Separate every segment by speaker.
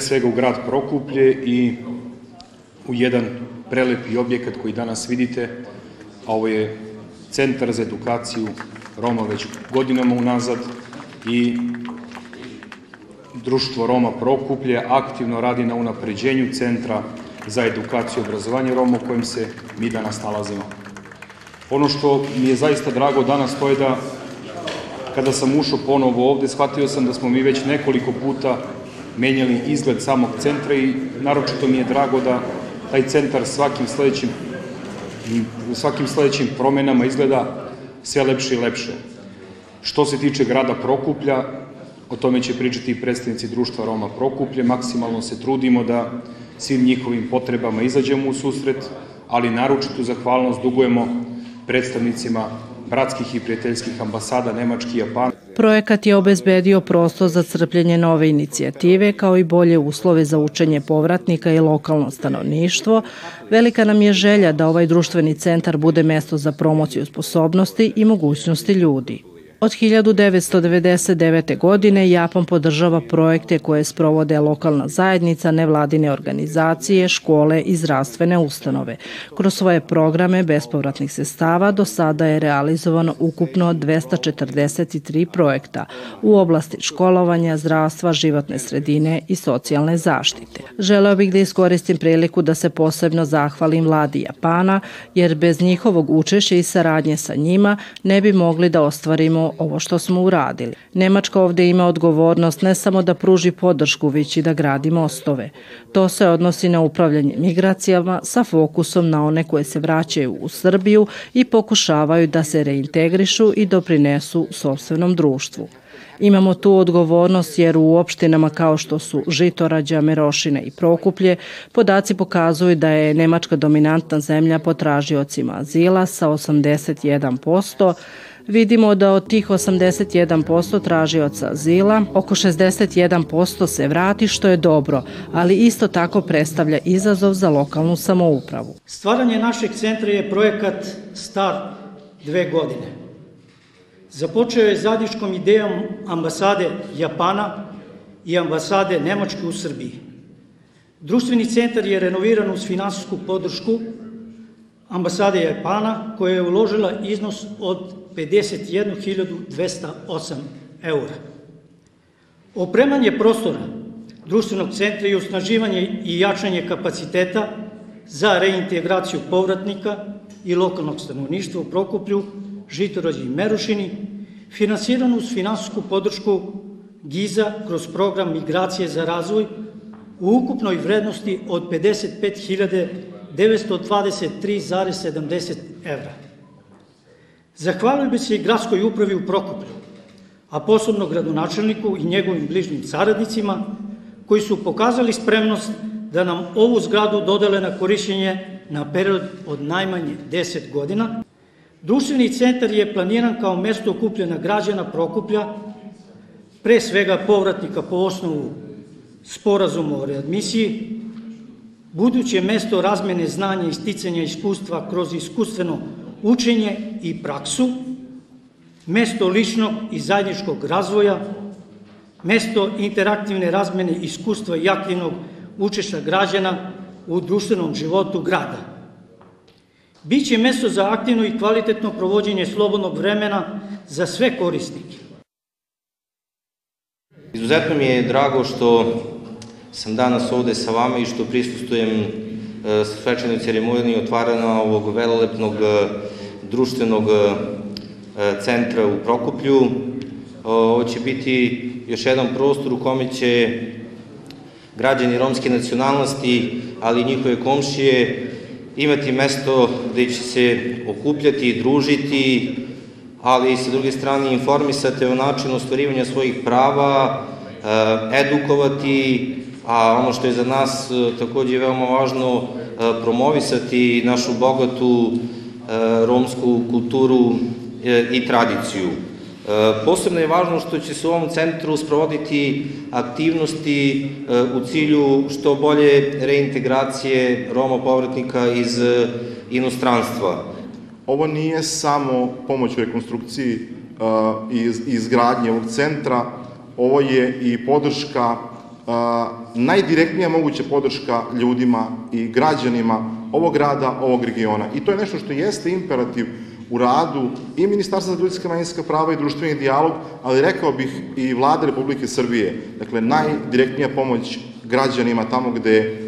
Speaker 1: svega u grad Prokuplje i u jedan prelepi objekat koji danas vidite, a ovo je Centar za edukaciju Roma već godinama unazad i Društvo Roma Prokuplje aktivno radi na unapređenju Centra za edukaciju i obrazovanje Roma u kojem se mi danas nalazimo. Ono što mi je zaista drago danas to je da kada sam ušao ponovo ovde, shvatio sam da smo mi već nekoliko puta menjali izgled samog centra i naročito mi je drago da taj centar svakim sledećim u svakim sledećim promenama izgleda sve lepše i lepše. Što se tiče grada Prokuplja, o tome će pričati i predstavnici društva Roma Prokuplje, maksimalno se trudimo da svim njihovim potrebama izađemo u susret, ali naročitu zahvalnost dugujemo predstavnicima bratskih i prijateljskih ambasada Nemački i Japan.
Speaker 2: Projekat je obezbedio prostor za crpljenje nove inicijative kao i bolje uslove za učenje povratnika i lokalno stanovništvo. Velika nam je želja da ovaj društveni centar bude mesto za promociju sposobnosti i mogućnosti ljudi. Od 1999. godine Japan podržava projekte koje sprovode lokalna zajednica, nevladine organizacije, škole i zdravstvene ustanove. Kroz svoje programe bespovratnih sestava do sada je realizovano ukupno 243 projekta u oblasti školovanja, zdravstva, životne sredine i socijalne zaštite. Želeo bih da iskoristim priliku da se posebno zahvalim vladi Japana, jer bez njihovog učešća i saradnje sa njima ne bi mogli da ostvarimo ovo što smo uradili. Nemačka ovde ima odgovornost ne samo da pruži podršku, već i da gradi mostove. To se odnosi na upravljanje migracijama sa fokusom na one koje se vraćaju u Srbiju i pokušavaju da se reintegrišu i doprinesu sobstvenom društvu. Imamo tu odgovornost jer u opštinama kao što su Žitorađa, Merošina i Prokuplje podaci pokazuju da je Nemačka dominantna zemlja po tražiocima azila sa 81%, vidimo da od tih 81% tražioca azila, oko 61% se vrati što je dobro, ali isto tako predstavlja izazov za lokalnu samoupravu.
Speaker 3: Stvaranje našeg centra je projekat star dve godine. Započeo je zadničkom idejom ambasade Japana i ambasade Nemačke u Srbiji. Društveni centar je renoviran uz finansijsku podršku ambasade Japana koja je uložila iznos od 51.208 eura. Opremanje prostora društvenog centra i osnaživanje i jačanje kapaciteta za reintegraciju povratnika i lokalnog stanovništva u Prokuplju, Žitorođi i Merušini, finansirano uz finansijsku podršku GIZA kroz program Migracije za razvoj u ukupnoj vrednosti od 55.923,70 evra. Zahvalio bi se i gradskoj upravi u Prokuplju, a posebno gradonačelniku i njegovim bližnjim saradnicima, koji su pokazali spremnost da nam ovu zgradu dodele na korišćenje na period od najmanje 10 godina. Društveni centar je planiran kao mesto okupljena građana Prokuplja, pre svega povratnika po osnovu sporazuma o readmisiji, buduće mesto razmene znanja i sticanja iskustva kroz iskustveno učenje i praksu, mesto ličnog i zajedničkog razvoja, mesto interaktivne razmene iskustva i aktivnog učešća građana u društvenom životu grada. Biće mesto za aktivno i kvalitetno provođenje slobodnog vremena za sve korisnike.
Speaker 4: Izuzetno mi je drago što sam danas ovde sa vama i što prisustujem svečanoj ceremoniji otvarana ovog velelepnog e, društvenog e, centra u Prokuplju. Ovo će biti još jedan prostor u kome će građani romske nacionalnosti, ali i njihove komšije, imati mesto gde će se okupljati, družiti, ali i sa druge strane informisati o načinu ostvarivanja svojih prava, edukovati, a ono što je za nas e, takođe veoma važno, e, promovisati našu bogatu e, romsku kulturu i tradiciju. Posebno je važno što će se u ovom centru sprovoditi aktivnosti u cilju što bolje reintegracije Roma povratnika iz inostranstva.
Speaker 5: Ovo nije samo pomoć u rekonstrukciji i izgradnje ovog centra, ovo je i podrška najdirektnija moguća podrška ljudima i građanima ovog grada, ovog regiona. I to je nešto što jeste imperativ u radu i Ministarstva za ljudska manjinska prava i društveni dijalog, ali rekao bih i vlade Republike Srbije. Dakle, najdirektnija pomoć građanima tamo gde,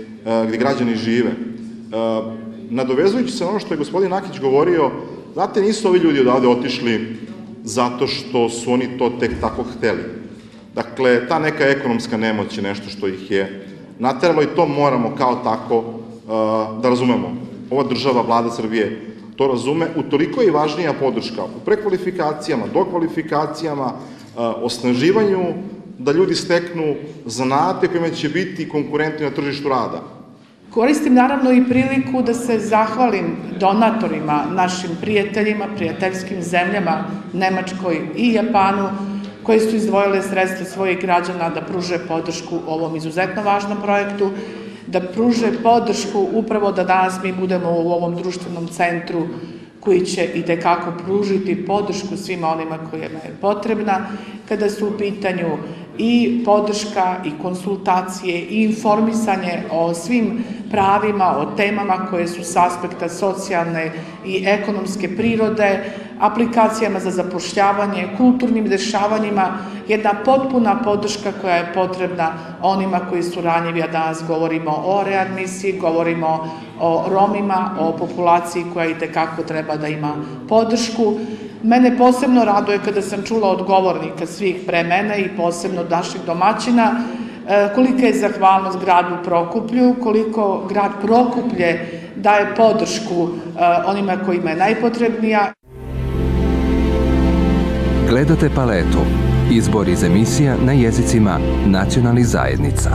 Speaker 5: gde građani žive. Nadovezujući se ono što je gospodin Nakić govorio, znate, nisu ovi ljudi odavde otišli zato što su oni to tek tako hteli. Dakle, ta neka ekonomska nemoć je nešto što ih je nateralo i to moramo kao tako uh, da razumemo. Ova država, vlada Srbije, to razume. Utoliko je i važnija podrška u prekvalifikacijama, dokvalifikacijama, uh, osnaživanju da ljudi steknu zanate kojima će biti konkurentni na tržištu rada.
Speaker 6: Koristim naravno i priliku da se zahvalim donatorima, našim prijateljima, prijateljskim zemljama, Nemačkoj i Japanu, koje su izdvojile sredstva svojih građana da pruže podršku ovom izuzetno važnom projektu, da pruže podršku upravo da danas mi budemo u ovom društvenom centru koji će i tekako pružiti podršku svima onima kojima je potrebna kada su u pitanju i podrška i konsultacije i informisanje o svim pravima, o temama koje su s aspekta socijalne i ekonomske prirode, aplikacijama za zapošljavanje, kulturnim dešavanjima, jedna potpuna podrška koja je potrebna onima koji su ranjivi, a danas govorimo o readmisiji, govorimo o Romima, o populaciji koja i tekako treba da ima podršku. Mene posebno raduje kada sam čula od govornika svih pre mene i posebno naših domaćina e, kolika je zahvalnost gradu Prokuplju, koliko grad Prokuplje daje podršku e, onima kojima je najpotrebnija.
Speaker 7: Gledate paletu. Izbor iz emisija na jezicima nacionalnih zajednica.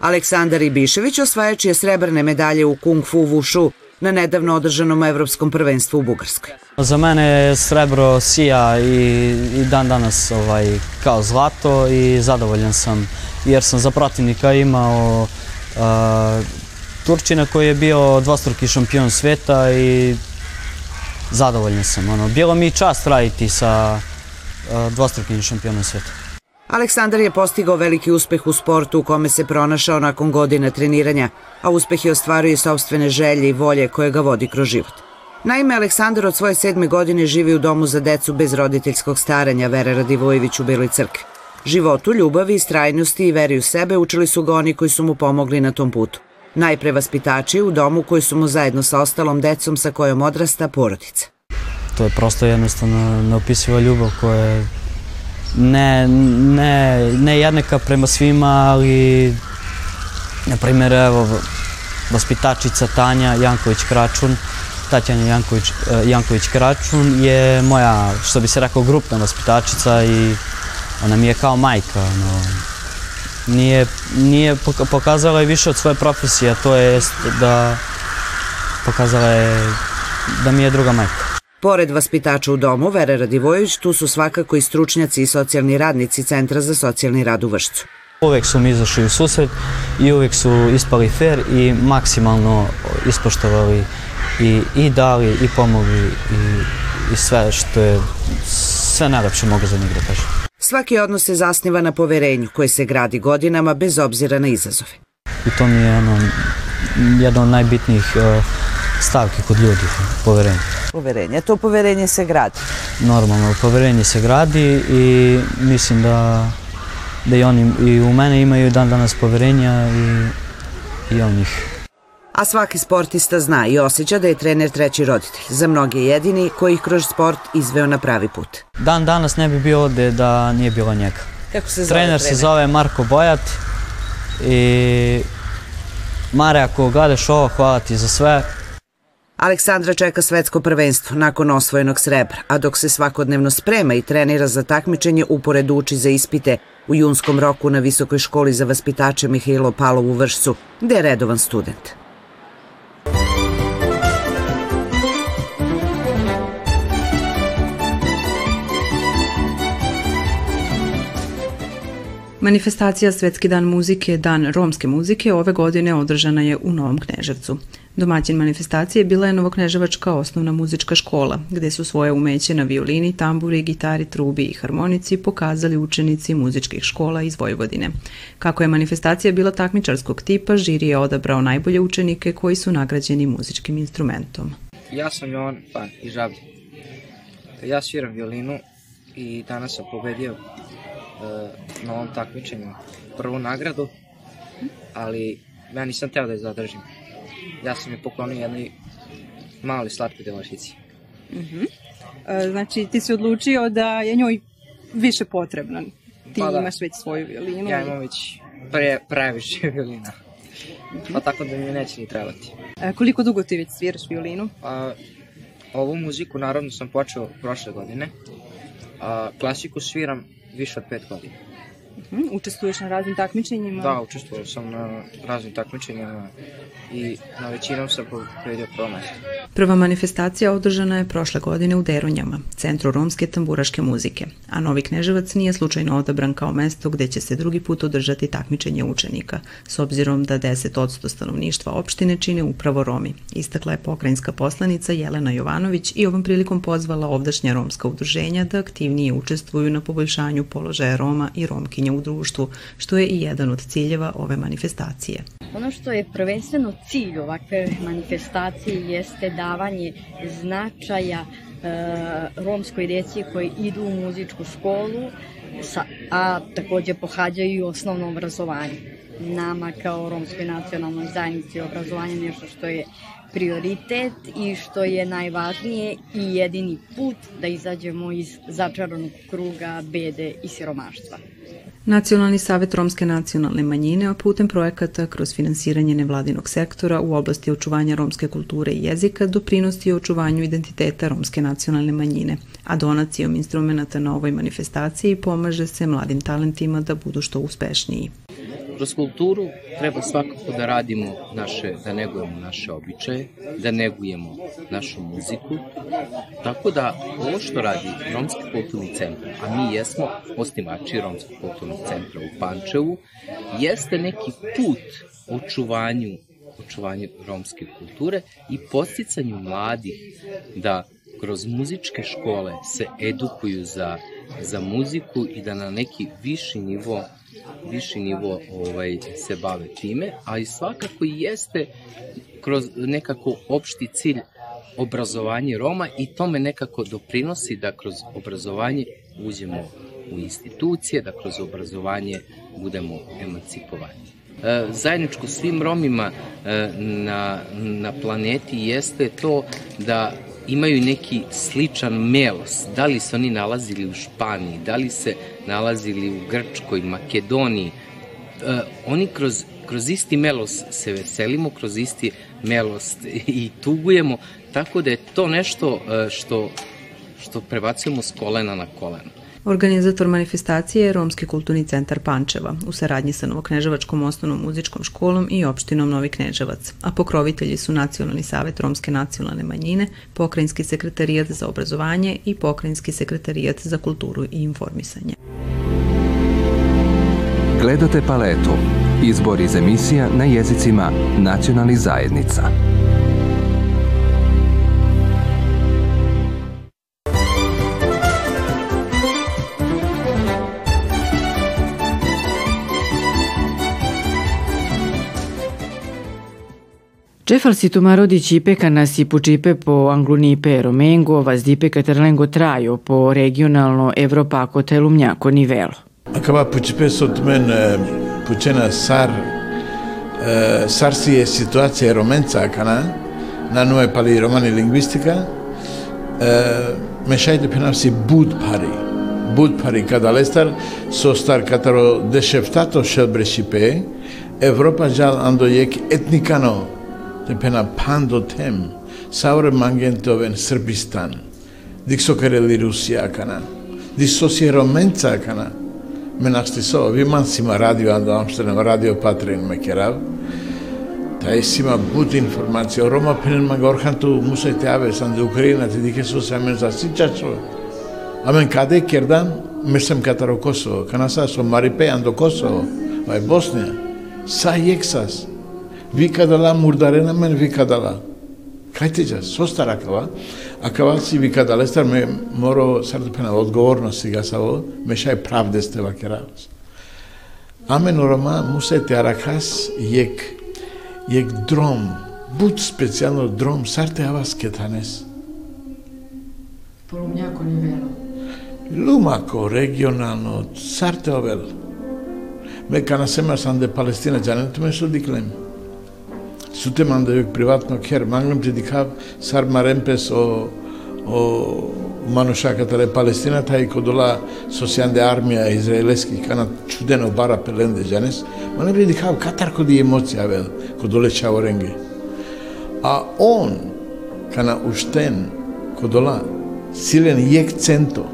Speaker 8: Aleksandar Ibišević osvajač je srebrne medalje u Kung Fu Wushu na nedavno održanom evropskom prvenstvu u Bugarskoj.
Speaker 9: Za mene je srebro sija i, i dan danas ovaj, kao zlato i zadovoljan sam jer sam za protivnika imao uh, Turčina koji je bio dvostruki šampion sveta i zadovoljan sam. Ono, bilo mi čast raditi sa dvostrukim šampionom sveta.
Speaker 8: Aleksandar je postigao veliki uspeh u sportu u kome se pronašao nakon godina treniranja, a uspeh je ostvario i sobstvene želje i volje koje ga vodi kroz život. Naime, Aleksandar od svoje sedme godine živi u domu za decu bez roditeljskog staranja Vere Radivojević u Beloj crkvi. Životu, ljubavi, istrajnosti i veri u sebe učili su ga oni koji su mu pomogli na tom putu. Najpre vaspitači u domu koji su mu zajedno sa ostalom decom sa kojom odrasta porodica.
Speaker 9: To je prosto jednostavno neopisiva ljubav koja je ne, ne, ne jednaka prema svima, ali na primjer evo vaspitačica Tanja Janković-Kračun, Tatjana Janković, Janković-Kračun je moja, što bi se rekao, grupna vaspitačica i ona mi je kao majka. No, nije, nije pokazala je više od svoje profesije, a to je da pokazala je da mi je druga majka.
Speaker 8: Pored vaspitača u domu, Vera Radivojević, tu su svakako i stručnjaci i socijalni radnici Centra za socijalni rad u Vršcu.
Speaker 9: Uvek su mi izašli u susret i uvek su ispali fair i maksimalno ispoštovali i, i dali i pomogli i, i sve što je sve najlepše mogu za njih da kažem.
Speaker 8: Svaki odnos se zasniva na poverenju koje se gradi godinama bez obzira na izazove.
Speaker 9: I to mi je ono, jedno od najbitnijih uh, stavki kod ljudi, poverenje.
Speaker 8: Poverenje, to poverenje se gradi?
Speaker 9: Normalno, poverenje se gradi i mislim da, da i oni i u mene imaju dan danas poverenja i, i onih.
Speaker 8: A svaki sportista zna i osjeća da je trener treći roditelj, za mnoge jedini koji ih kroz sport izveo na pravi put.
Speaker 9: Dan danas ne bi bio ovde da nije bilo njega.
Speaker 8: Kako se zove
Speaker 9: trener? Trener se zove Marko Bojat i Mare, ako gledaš ovo, hvala ti za sve.
Speaker 8: Aleksandra čeka svetsko prvenstvo nakon osvojenog srebra, a dok se svakodnevno sprema i trenira za takmičenje, uporedu uči za ispite u junskom roku na Visokoj školi za vaspitače Mihajlo Palov u Vršcu, gde je redovan student.
Speaker 10: Manifestacija Svetski dan muzike, dan romske muzike, ove godine održana je u Novom Kneževcu. Domaćin manifestacije bila je Novokneževačka osnovna muzička škola, gde su svoje umeće na violini, tamburi, gitari, trubi i harmonici pokazali učenici muzičkih škola iz Vojvodine. Kako je manifestacija bila takmičarskog tipa, žiri je odabrao najbolje učenike koji su nagrađeni muzičkim instrumentom.
Speaker 11: Ja sam Jovan Pan iz Žablje. Ja sviram violinu i danas sam pobedio uh, na ovom takmičenju prvu nagradu, ali ja nisam teo da je zadržim. Ja sam je poklonio jednoj mali slatki devojčici.
Speaker 12: Uh -huh. uh, znači, ti si odlučio da je njoj više potrebno. Ti pa da. imaš već svoju violinu.
Speaker 11: Ja imam već pre, previše violina. Uh -huh. Pa tako da mi neće ni trebati.
Speaker 12: Uh, koliko dugo ti već sviraš violinu?
Speaker 11: Pa, ovu muziku naravno sam počeo prošle godine. A, klasiku sviram više od pet godina.
Speaker 12: -huh. Učestvuješ na raznim takmičenjima?
Speaker 11: Da, učestvovao sam na raznim takmičenjima i na većinom sam pobedio prvo mesto.
Speaker 10: Prva manifestacija održana je prošle godine u Deronjama, centru romske tamburaške muzike, a Novi Kneževac nije slučajno odabran kao mesto gde će se drugi put održati takmičenje učenika, s obzirom da 10% stanovništva opštine čine upravo Romi, istakla je pokrajinska poslanica Jelena Jovanović i ovom prilikom pozvala ovdašnja romska udruženja da aktivnije učestvuju na poboljšanju položaja Roma i Romkinja u društvu, što je i jedan od ciljeva ove manifestacije.
Speaker 13: Ono što je prvenstveno cilj ovakve manifestacije jeste davanje značaja e, romskoj djeci koji idu u muzičku školu, sa, a takođe pohađaju osnovno obrazovanje. Nama kao romskoj nacionalnoj zajednici obrazovanje je nešto što je prioritet i što je najvažnije i jedini put da izađemo iz začaranog kruga bede i siromaštva.
Speaker 10: Nacionalni savet Romske nacionalne manjine putem projekata kroz finansiranje nevladinog sektora u oblasti očuvanja romske kulture i jezika doprinosti očuvanju identiteta romske nacionalne manjine, a donacijom instrumenta na ovoj manifestaciji pomaže se mladim talentima da budu što uspešniji.
Speaker 14: Kroz kulturu treba svakako da radimo naše, da negujemo naše običaje, da negujemo našu muziku. Tako da ovo što radi Romski kulturni centar, a mi jesmo osnivači Romskog kulturnog centra u Pančevu, jeste neki put očuvanju očuvanju romske kulture i posticanju mladih da kroz muzičke škole se edukuju za, za muziku i da na neki viši nivo viši nivo ovaj, se bave time, ali svakako i jeste kroz nekako opšti cilj obrazovanje Roma i tome nekako doprinosi da kroz obrazovanje uđemo u institucije, da kroz obrazovanje budemo emancipovani. E, zajedničko svim Romima e, na, na planeti jeste to da imaju neki sličan melos. Da li se oni nalazili u Španiji, da li se nalazili u Grčkoj, Makedoniji. E, oni kroz, kroz isti melos se veselimo, kroz isti melos i tugujemo, tako da je to nešto e, što, što prebacujemo s kolena na koleno.
Speaker 10: Organizator manifestacije je Romski kulturni centar Pančeva u saradnji sa Novokneževačkom osnovnom muzičkom školom i opštinom Novi Kneževac, a pokrovitelji su Nacionalni savet Romske nacionalne manjine, Pokrajinski sekretarijat za obrazovanje i Pokrajinski sekretarijat za kulturu i informisanje.
Speaker 7: Gledate paletu. Izbor iz emisija na jezicima nacionalnih zajednica.
Speaker 15: Cefal si tumaro di cipe kanasi pučipe po anglunipe romengo, vazdipe katerlengo traju po regionalno evropako telumnjako nivelo.
Speaker 16: Acaba pucipe sunt men eh, pucena sar eh, sar si e situație romența cana, na nu e pali romani lingvistica, eh, meșai de penal si bud pari. Bud pari cadalestar, sostar cataro deșeftato șelbreșipe, Europa jal andoiec etnicano, pena pando tem, saure mangentoven Σερμπιστάν, διξοκερελή Ρουσία έκανα, δυσοσιερωμέντσα έκανα, με να στισώ, βήμαν σήμα ράδιο, αν το άμστενε ράδιο πάτριν με κεράβ, τα ίσημα μπούτη informacija, Ρώμα πριν μαγκόρχαν του μουσαι τεάβες, αν του Ουκρίνα, τη δίχε σου σε αμέν ζασίτσατσο, αμέν καδέ κερδάν, μεσέμ καταροκόσο, κανασάσο, μαριπέ, αν το κόσο, βαϊ Μπόσνια, σα γέξας, викадала мурдарена мен викадала. Кајте џа, соста ракава, а кава си викадала, стар ме моро сардупена одговорност сега са во, ме шај правде сте вакеравас. Аме норма мусе те аракас јек, јек дром, буд специјално дром, сарте авас кетанес.
Speaker 15: Полумњако нивело.
Speaker 16: Лумако, регионално, сарте овел. Ме кана сема санде Палестина, џането ме со Сутеман да мандавек приватно кер, мангам ти дикав сар маремпес о, о манушаката ле Палестина, тај кодола сосјанде армија израелески кана чудено бара пеленде жанес, ма не ти дикав катар коди емоција вел, кодоле чаоренге. А он, кана уштен, кодола, силен јек центо,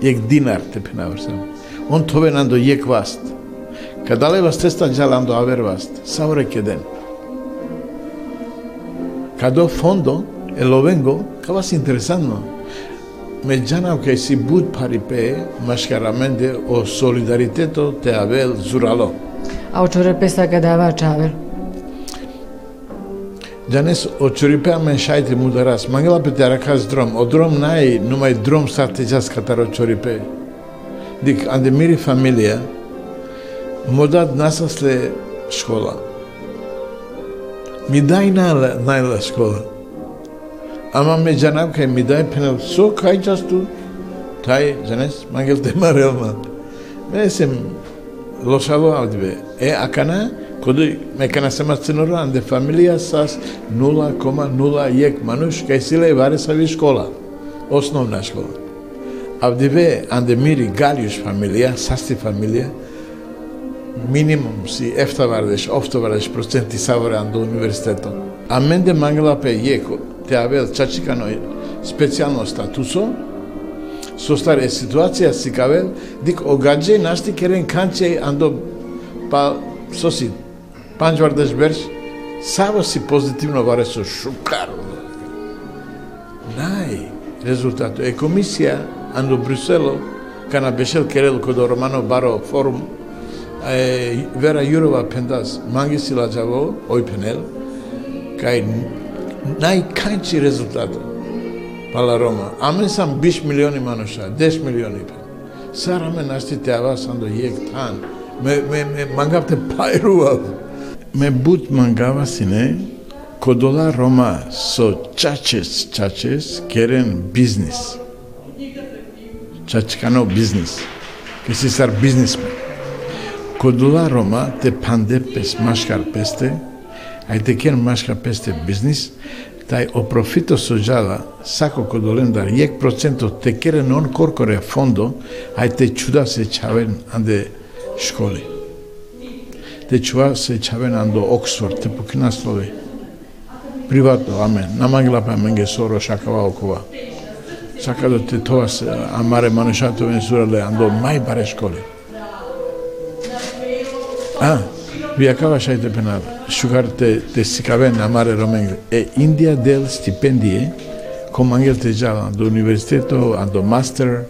Speaker 16: јек динар те пенаврсам. Он тове нандо јек васт. Кадале вас теста джаландо авер васт, савре Cadê fundo? E lo vengo. Acaba se interesando. Me janam que si bud paripé, más claramente, o solidariteto te
Speaker 15: avel zuralo. A o čurepe sa gadava čavel?
Speaker 16: Danes od čuripe men šajte mu Мангела Mangela pete rakas drom. O drom naj, numaj drom sartejas kataro čuripe. Дик ande miri familija, модат насасле школа. mi daj najlaskola. Amame janam kaj mi daj penavso kaj častu taj zanes mangel tema realma. Mesim losalo avdibe. E akana kudu mekana semastinuru ande familia sas 0,01 manush kaj sile vare savi škola. Osnovna škola. Avdibe ande miri galius familia, sasti familia, фамилија, минимум си ефтавардеш, офтавардеш проценти саваре андо университето. А менде мангала пе јеко, те авел чачикано специјално статусо, со старе ситуација си кавел, дик огаđe нашти керен канче андо па соси Панџвардеш берш, само си позитивно варе со шукар. Нај, резултато е комисија андо Брюсело, кана бешел керел код ვერა იუროვა პენდას მანგისილაჯავო ოიფენელ კაი ნაი კანჩი რეზულტატი ბალა რომა. ამენსამ 20 მილიონი მანუშა 10 მილიონი პენ სარამე ნასტი დავა სანდო იეკ თან. მე მე მე მანგაფტე ფაირუა. მე ბუთ მანგავასინე კოდოლა რომა სო ჩაჩეს ჩაჩეს კერენ ბიზნეს. ჩაჩკანო ბიზნეს. ეს ის არ ბიზნესმენი Кодуларома те панде пес машкар песте, а те кен машкар песте бизнис, тај опрофито жала, сако кодолендар јек процентот текерен он коркоре фондо, а те чуда се чавен анде школи. Те чува се чавен андо Оксфорд, те покинаслови. Приватно, аме, намаглапа менге соро шакава окова. Сака да те тоа се, амаре не сурале, андо мај баре школи. Ah, Α, Vijakawa de penal, xugar te, te sicaven Mare romengre e India del stipendie cum angel te jala do universiteto ando master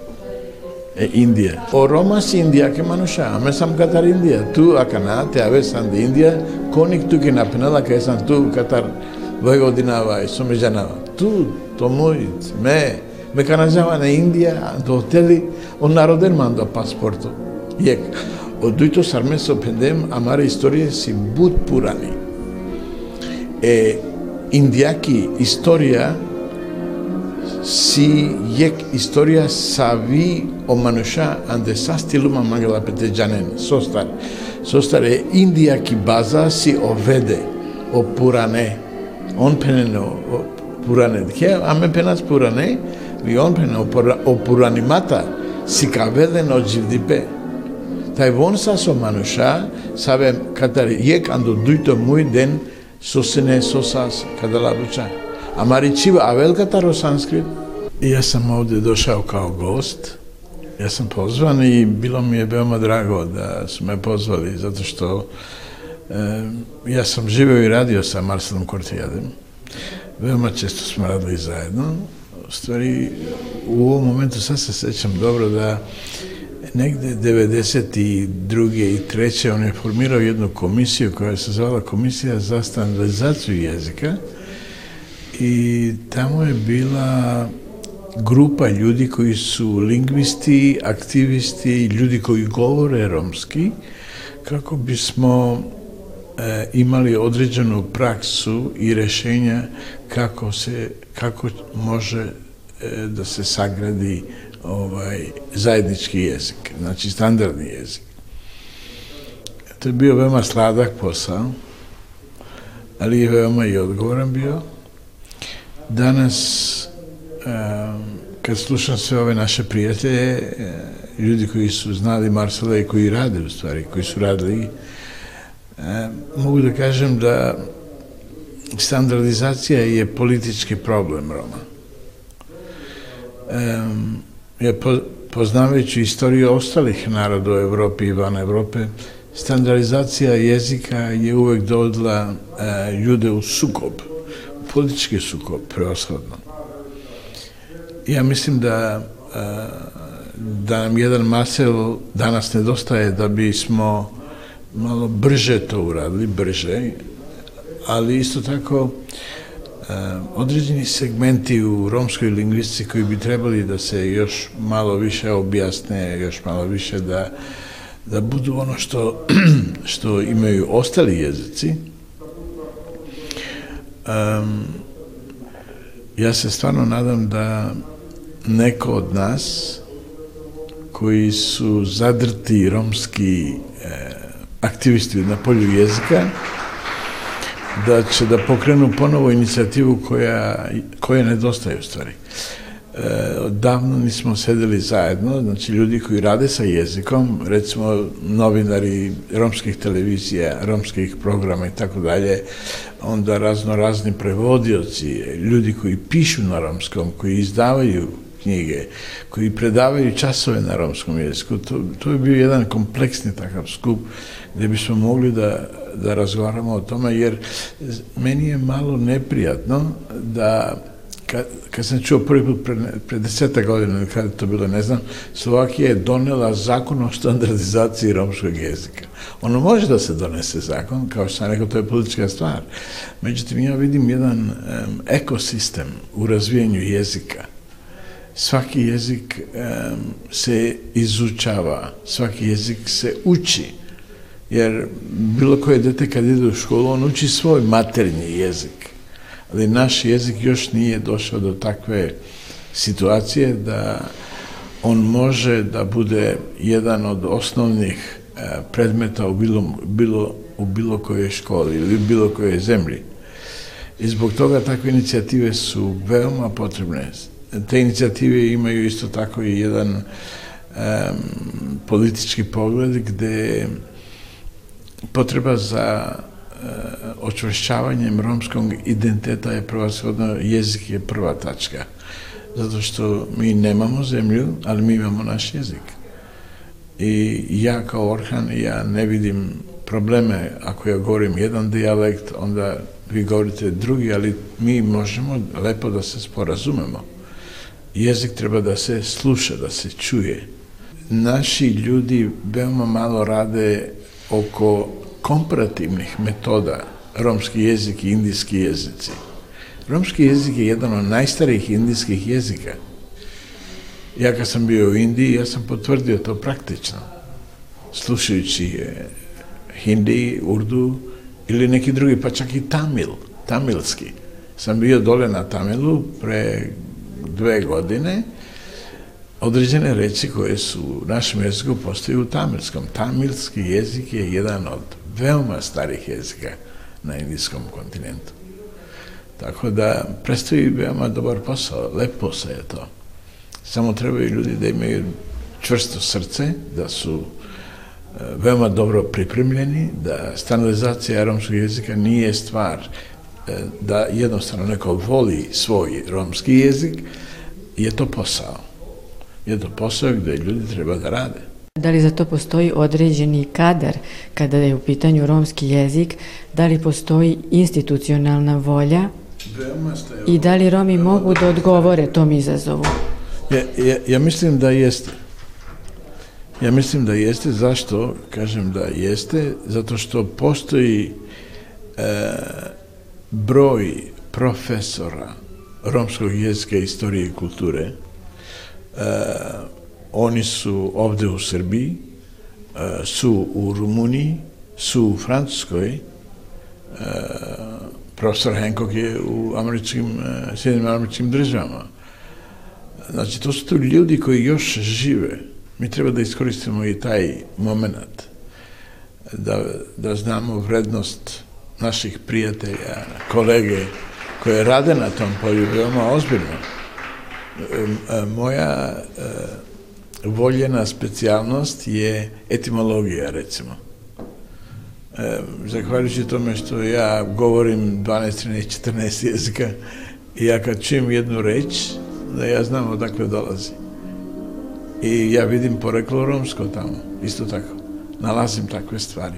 Speaker 16: e India. O Roma Romas India che manusha, a mesam Qatar India, tu a Cana te aves and India, conic tu che na penala che esan tu Qatar vego dinava e somi janava. Tu tomoi, me me canajava na India, do hoteli, naro del mando a pasporto. Jek, Ο Δουίτο Αρμέσο Πεντεμ, η ιστορία είναι μπούτ πουρανή. που έχει η ιστορία που έχει ιστορία που έχει η ιστορία που έχει η ιστορία που έχει η ιστορία που έχει η ιστορία. Η ιστορία είναι η ιστορία που έχει η ιστορία που έχει η ιστορία. Η ιστορία είναι η ιστορία ο έχει η ιστορία που έχει η ιστορία. Η ιστορία είναι η ιστορία που έχει η ιστορία. Jivdipe taj von sa so manusha sabe katari jek ando duito muy den sosene sosas kadala bucha Amaričiva, a velika taro sanskrit? Ja sam ovde došao kao gost. Ja sam pozvan i bilo mi je veoma drago da su me pozvali, zato što e, ja sam živeo i radio sa Marcelom Kortijadem. Veoma često smo radili zajedno. U stvari, u ovom momentu sad se sećam dobro da negde 92. i 3. on je formirao jednu komisiju koja se zvala Komisija za standardizaciju jezika i tamo je bila grupa ljudi koji su lingvisti, aktivisti, ljudi koji govore romski, kako bismo e, imali određenu praksu i rešenja kako se kako može e, da se sagradi ovaj zajednički jezik, znači standardni jezik. To je bio veoma sladak posao, ali je veoma i odgovoran bio. Danas, kad slušam sve ove naše prijatelje, ljudi koji su znali Marsala i koji rade u stvari, koji su radili, mogu da kažem da standardizacija je politički problem Roma. Ja poznavajući istoriju ostalih naroda u Evropi i van Evrope, standardizacija jezika je uvek dodala ljude u sukob, u politički sukob, preoshodno. Ja mislim da da nam jedan Marcel danas nedostaje da bismo malo brže to uradili, brže, ali isto tako određeni segmenti u romskoj lingvistici koji bi trebali da se još malo više objasne, još malo više da, da budu ono što, što imaju ostali jezici. Um, ja se stvarno nadam da neko od nas koji su zadrti romski e, aktivisti na polju jezika, da će da pokrenu ponovo inicijativu koja, koja nedostaje u stvari. E, davno nismo sedeli zajedno, znači ljudi koji rade sa jezikom, recimo novinari romskih televizija, romskih programa i tako dalje, onda razno razni prevodioci, ljudi koji pišu na romskom, koji izdavaju knjige, koji predavaju časove na romskom jeziku. To, to je bio jedan kompleksni takav skup gde bismo mogli da, da razgovaramo o tome, jer meni je malo neprijatno da kad, kad sam čuo prvi put pre, pre deseta godina, kada to bilo, ne znam, Slovakija je donela zakon o standardizaciji romskog jezika. Ono može da se donese zakon, kao što sam rekao, to je politička stvar. Međutim, ja vidim jedan um, ekosistem u razvijanju jezika svaki jezik um, se izučava, svaki jezik se uči. Jer bilo koje dete kad ide u školu, on uči svoj maternji jezik. Ali naš jezik još nije došao do takve situacije da on može da bude jedan od osnovnih uh, predmeta u bilo, bilo, u bilo kojoj školi ili bilo kojoj zemlji. I zbog toga takve inicijative su veoma potrebne te inicijative imaju isto tako i jedan um, politički pogled gde potreba za uh, očvršćavanjem romskog identiteta je prvashodno, jezik je prva tačka. Zato što mi nemamo zemlju, ali mi imamo naš jezik. I ja kao Orhan, ja ne vidim probleme ako ja govorim jedan dijalekt, onda vi govorite drugi, ali mi možemo lepo da se sporazumemo jezik treba da se sluša, da se čuje. Naši ljudi veoma malo rade oko komparativnih metoda romski jezik i indijski jezici. Romski jezik je jedan od najstarijih indijskih jezika. Ja kad sam bio u Indiji, ja sam potvrdio to praktično. Slušajući hindi, urdu ili neki drugi, pa čak i tamil, tamilski. Sam bio dole na Tamilu pre dve godine određene reči koje su u našem jeziku postaju u tamilskom. Tamilski jezik je jedan od veoma starih jezika na indijskom kontinentu. Tako da predstavi veoma dobar posao, lep posao je to. Samo trebaju ljudi da imaju čvrsto srce, da su e, veoma dobro pripremljeni, da standardizacija romskog jezika nije stvar da jednostavno neko voli svoj romski jezik, je to posao. Je to posao gde ljudi treba da rade.
Speaker 15: Da li za to postoji određeni kadar kada je u pitanju romski jezik? Da li postoji institucionalna volja? I da li Romi mogu da odgovore tom izazovu?
Speaker 16: Ja, ja, ja mislim da jeste. Ja mislim da jeste. Zašto? Kažem da jeste. Zato što postoji e, broj profesora romskog jezika, istorije i kulture. E, oni su ovde u Srbiji, e, su u Rumuniji, su u Francuskoj, e, profesor Hancock je u američkim, e, Sjedinim američkim državama. Znači, to su tu ljudi koji još žive. Mi treba da iskoristimo i taj moment, da, da znamo vrednost naših prijatelja, kolege koje rade na tom polju veoma ozbiljno. Moja voljena specijalnost je etimologija, recimo. Zahvaljujući tome što ja govorim 12, 13, 14 jezika i ja kad čujem jednu reč, da ja znam odakle dolazi. I ja vidim poreklo romsko tamo, isto tako. Nalazim takve stvari.